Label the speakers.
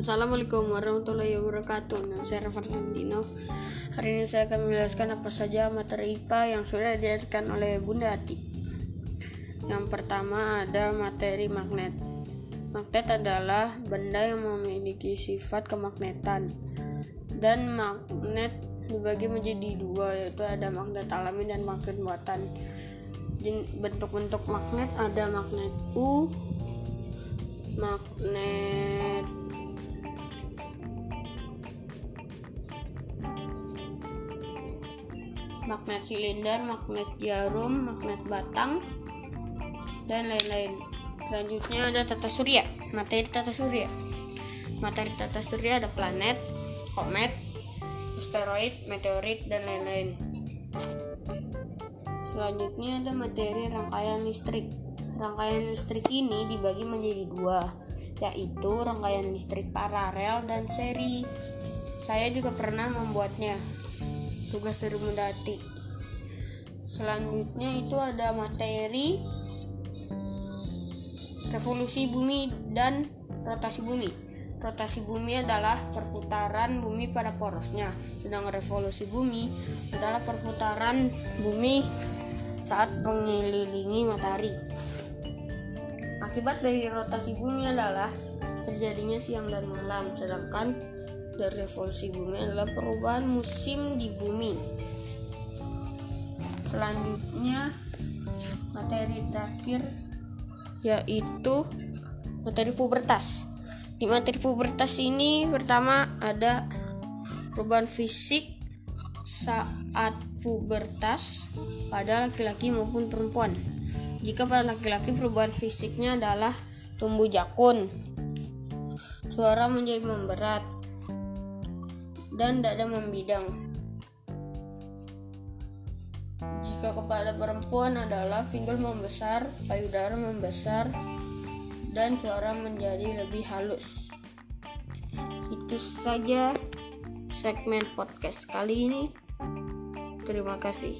Speaker 1: Assalamualaikum warahmatullahi wabarakatuh. Nama saya Rafa. Hari ini saya akan menjelaskan apa saja materi IPA yang sudah diajarkan oleh Bunda Ati. Yang pertama ada materi magnet. Magnet adalah benda yang memiliki sifat kemagnetan. Dan magnet dibagi menjadi dua yaitu ada magnet alami dan magnet buatan. Bentuk-bentuk magnet ada magnet U, magnet magnet silinder, magnet jarum, magnet batang, dan lain-lain. Selanjutnya ada tata surya, materi tata surya. Materi tata surya ada planet, komet, asteroid, meteorit, dan lain-lain. Selanjutnya ada materi rangkaian listrik. Rangkaian listrik ini dibagi menjadi dua, yaitu rangkaian listrik paralel dan seri. Saya juga pernah membuatnya tugas dari Mendati. Selanjutnya itu ada materi revolusi bumi dan rotasi bumi. Rotasi bumi adalah perputaran bumi pada porosnya, sedangkan revolusi bumi adalah perputaran bumi saat mengelilingi matahari. Akibat dari rotasi bumi adalah terjadinya siang dan malam, sedangkan dari revolusi bumi adalah perubahan musim di bumi. Selanjutnya materi terakhir yaitu materi pubertas. Di materi pubertas ini pertama ada perubahan fisik saat pubertas pada laki-laki maupun perempuan. Jika pada laki-laki perubahan fisiknya adalah tumbuh jakun, suara menjadi memberat, dan dada membidang. Jika kepada perempuan adalah pinggul membesar, payudara membesar, dan suara menjadi lebih halus. Itu saja segmen podcast kali ini. Terima kasih.